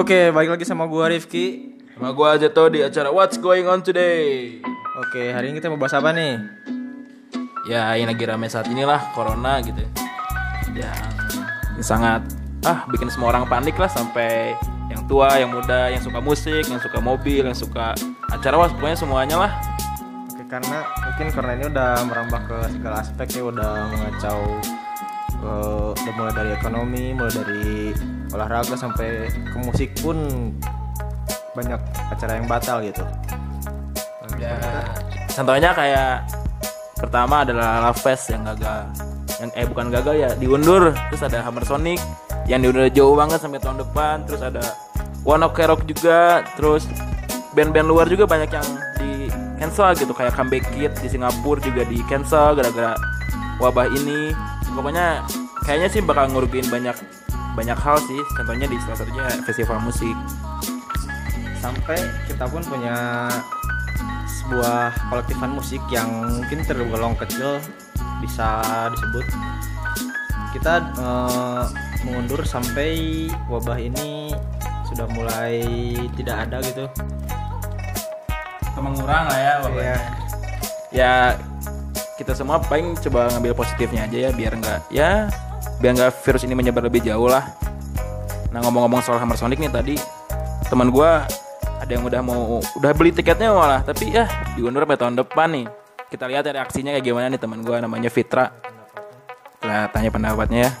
Oke, balik lagi sama gua Rifki. Sama gua Ajeto di acara What's Going On Today. Oke, hari ini kita mau bahas apa nih? Ya, yang lagi rame saat inilah corona gitu. Yang sangat ah bikin semua orang panik lah sampai yang tua, yang muda, yang suka musik, yang suka mobil, yang suka acara wah pokoknya semuanya lah. Oke, karena mungkin karena ini udah merambah ke segala aspek ya, udah mengacau eh, udah mulai dari ekonomi, mulai dari olahraga sampai ke musik pun banyak acara yang batal gitu. Ya, contohnya kayak pertama adalah Love Fest yang gagal. Yang eh bukan gagal ya, diundur. Terus ada Hammer Sonic yang diundur jauh banget sampai tahun depan. Terus ada One Ok Rock juga. Terus band-band luar juga banyak yang di cancel gitu kayak Comeback Kid di Singapura juga di cancel gara-gara wabah ini. Pokoknya kayaknya sih bakal ngurugiin banyak banyak hal sih. Contohnya di salah satunya festival musik. Sampai kita pun punya sebuah kolektifan musik yang mungkin tergolong kecil bisa disebut kita eh, mengundur sampai wabah ini sudah mulai tidak ada gitu mengurang lah ya Iya. ya kita semua paling coba ngambil positifnya aja ya biar nggak ya biar nggak virus ini menyebar lebih jauh lah. Nah ngomong-ngomong soal Hammer Sonic nih tadi teman gua ada yang udah mau udah beli tiketnya malah. Tapi ya diundur sampai tahun depan nih. Kita lihat ya reaksinya kayak gimana nih teman gua namanya Fitra. Kita tanya pendapatnya ya.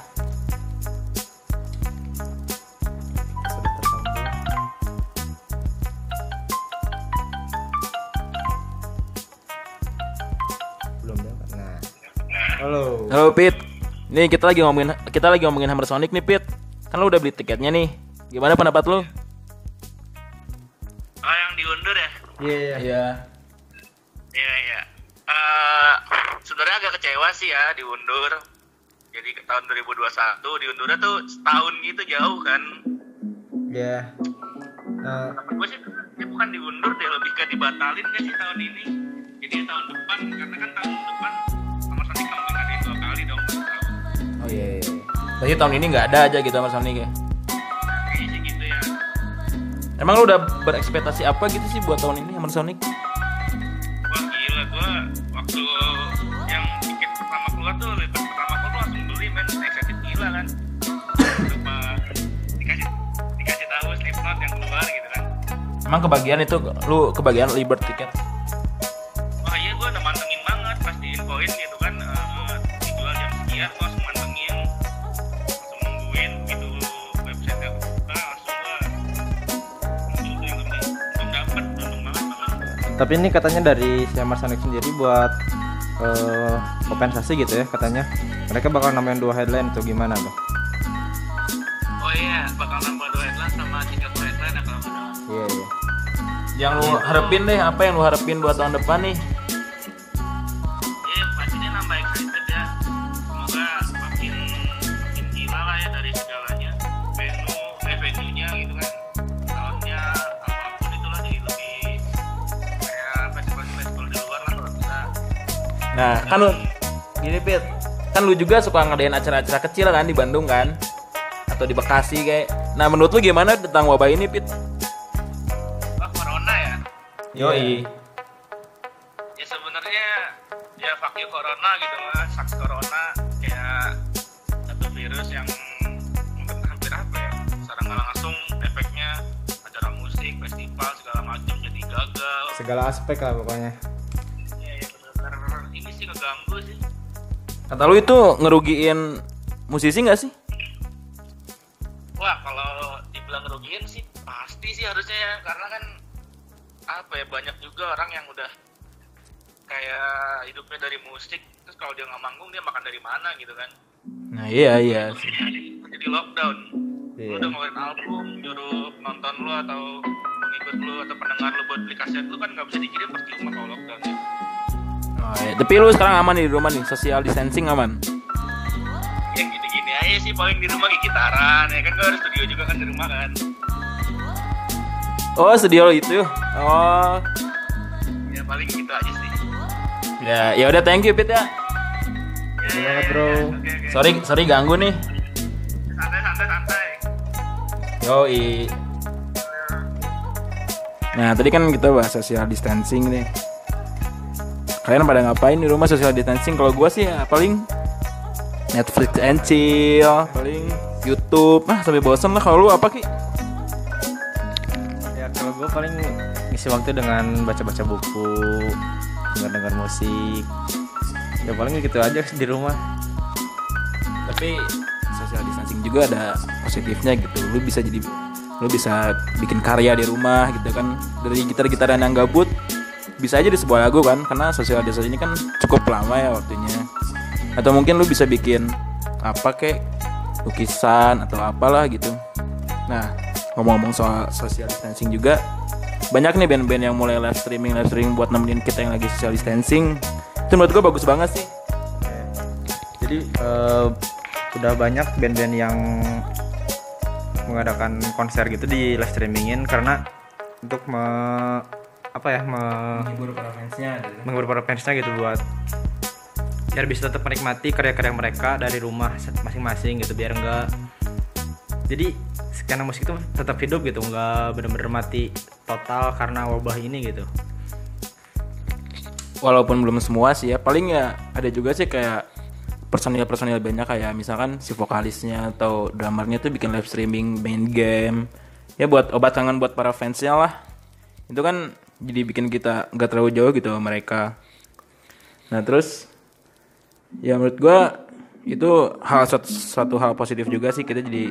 Nah. Halo. Halo Pit nih kita lagi ngomongin kita lagi ngomongin Hammer Sonic nih Pit kan lu udah beli tiketnya nih gimana pendapat lu Oh yang diundur ya? iya iya Iya Iya iya. Eh sebenarnya agak kecewa sih ya diundur. Jadi ke tahun 2021 diundurnya tuh setahun gitu jauh kan. iya nah Gue sih ya bukan diundur deh lebih ke dibatalin kan sih tahun ini. Jadi tahun depan karena kan tahun depan Berarti tahun ini nggak ada aja gitu Hammer Sonic ya? Kayaknya gitu ya. Emang lu udah berekspektasi apa gitu sih buat tahun ini Hammer Sonic? Wah gila gue waktu yang tiket pertama keluar tuh lepas pertama keluar langsung beli men excited gila kan. Cuma dikasih dikasih tahu Slipknot yang keluar gitu kan. Emang kebagian itu lu kebagian libert tiket? Wah iya gue udah mantengin banget pas diinfoin gitu kan eh, dijual jam sekian mantengin langsung tapi ini katanya dari si Hammer Sonic sendiri buat eh, kompensasi gitu ya katanya. Mereka bakal nambahin dua headline tuh gimana tuh? Oh iya bakal nambah dua headline sama tiga headline ya kalau benar iya iya. Yang lu harapin deh, apa yang lu harapin buat tahun depan nih? Nah, kan lu gini Pit, kan lu juga suka ngadain acara-acara kecil kan di Bandung kan? Atau di Bekasi kayak. Nah, menurut lu gimana tentang wabah ini, Pit? wah corona ya Yoi. ya sebenarnya ya fuck you corona gitu lah saks corona kayak satu virus yang mungkin hampir apa ya secara nggak langsung efeknya acara musik festival segala macam jadi gagal segala aspek lah pokoknya Kata lu itu ngerugiin musisi nggak sih? wah kalau dibilang ngerugiin sih pasti sih harusnya ya karena kan apa ya banyak juga orang yang udah kayak hidupnya dari musik terus kalau dia nggak manggung dia makan dari mana gitu kan Nah, iya iya. jadi lockdown lu Iya. udah ngeluarin album nyuruh penonton lu atau pengikut lu atau pendengar lu buat beli kaset lu kan nggak bisa dikirim pasti rumah kalau lockdown ya Oh, iya. Tapi lu sekarang aman nih di rumah nih, social distancing aman. yang gini-gini aja sih paling di rumah kayak gitaran ya kan gue harus studio juga kan di rumah kan Oh, studio lo itu. Oh. ya paling gitu aja sih Ya, ya udah thank you Pit ya. Terima banget bro. Oke, oke. Sorry, sorry ganggu nih. Santai, santai, santai. Yoi. Nah tadi kan kita bahas social distancing nih. Kalian pada ngapain di rumah social distancing? Kalau gua sih ya paling Netflix and chill, paling YouTube. Ah sampai bosan lah. Kalau lu apa ki? ya kalau gue paling ngisi waktu dengan baca-baca buku dengar-dengar musik ya paling gitu aja di rumah Tapi social distancing juga ada positifnya gitu. Lu bisa jadi lu bisa bikin karya di rumah gitu kan dari gitar-gitaran yang gabut bisa aja di sebuah lagu kan karena social distancing ini kan cukup lama ya waktunya. Atau mungkin lu bisa bikin apa kek lukisan atau apalah gitu. Nah ngomong-ngomong soal social distancing juga banyak nih band-band yang mulai live streaming live streaming buat nemenin kita yang lagi social distancing. Itu menurut gue bagus banget sih. Jadi eh, udah banyak band-band yang mengadakan konser gitu di live streamingin karena untuk me, apa ya me, menghibur para fansnya menghibur para fansnya gitu buat biar bisa tetap menikmati karya-karya mereka dari rumah masing-masing gitu biar enggak jadi skena musik itu tetap hidup gitu nggak bener-bener mati total karena wabah ini gitu. Walaupun belum semua sih ya paling ya ada juga sih kayak personil personil bandnya kayak misalkan si vokalisnya atau drummernya tuh bikin live streaming main game. Ya buat obat kangen buat para fansnya lah. Itu kan jadi bikin kita nggak terlalu jauh gitu sama mereka. Nah terus ya menurut gua itu hal suatu, suatu hal positif juga sih kita jadi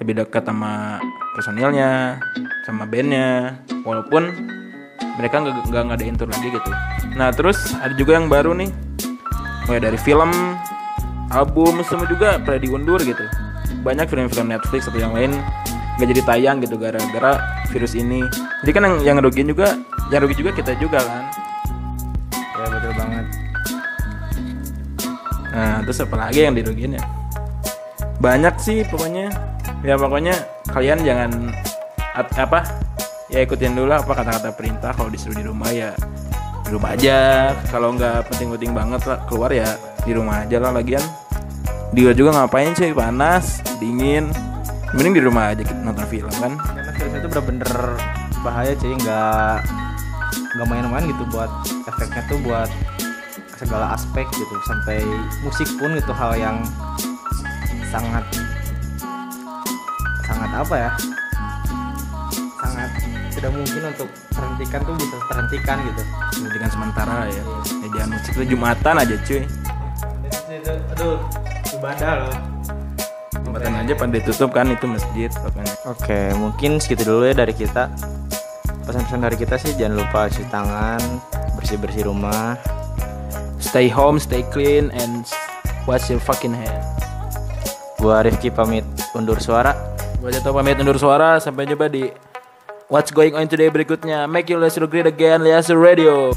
lebih dekat sama personilnya sama bandnya. Walaupun mereka nggak nggak ngadain tour lagi gitu. Nah terus ada juga yang baru nih. Mulai dari film album semua juga pada diundur gitu. Banyak film-film Netflix atau yang lain. Nggak jadi tayang gitu gara-gara virus ini. Jadi kan yang yang rugiin juga yang rugi juga kita juga kan. Ya betul banget. Nah terus apa lagi yang dirugiin ya? Banyak sih pokoknya. Ya pokoknya kalian jangan at- apa ya ikutin dulu lah apa kata-kata perintah. Kalau disuruh di rumah ya di rumah aja. Kalau nggak penting-penting banget lah keluar ya di rumah aja lah lagian. Di luar juga ngapain sih? Panas dingin. Mending di rumah aja kita nonton film kan bener-bener bahaya cuy nggak nggak main-main gitu buat efeknya tuh buat segala aspek gitu. Sampai musik pun itu hal yang sangat sangat apa ya sangat tidak mungkin untuk terhentikan tuh bisa terhentikan gitu. Pendidikan sementara ya ya jangan musik itu jumatan aja cuy. Aduh ibadah loh jumatan aja pada ditutup kan itu masjid pokoknya Oke, mungkin segitu dulu ya dari kita. Pesan-pesan dari kita sih jangan lupa cuci tangan, bersih-bersih rumah. stay home stay clean and wash your fucking hand Gua Rifki pamit undur suara. Gue Jatuh pamit undur suara Sampai jumpa di What's Going On Today berikutnya Make you listen great again Liasu Radio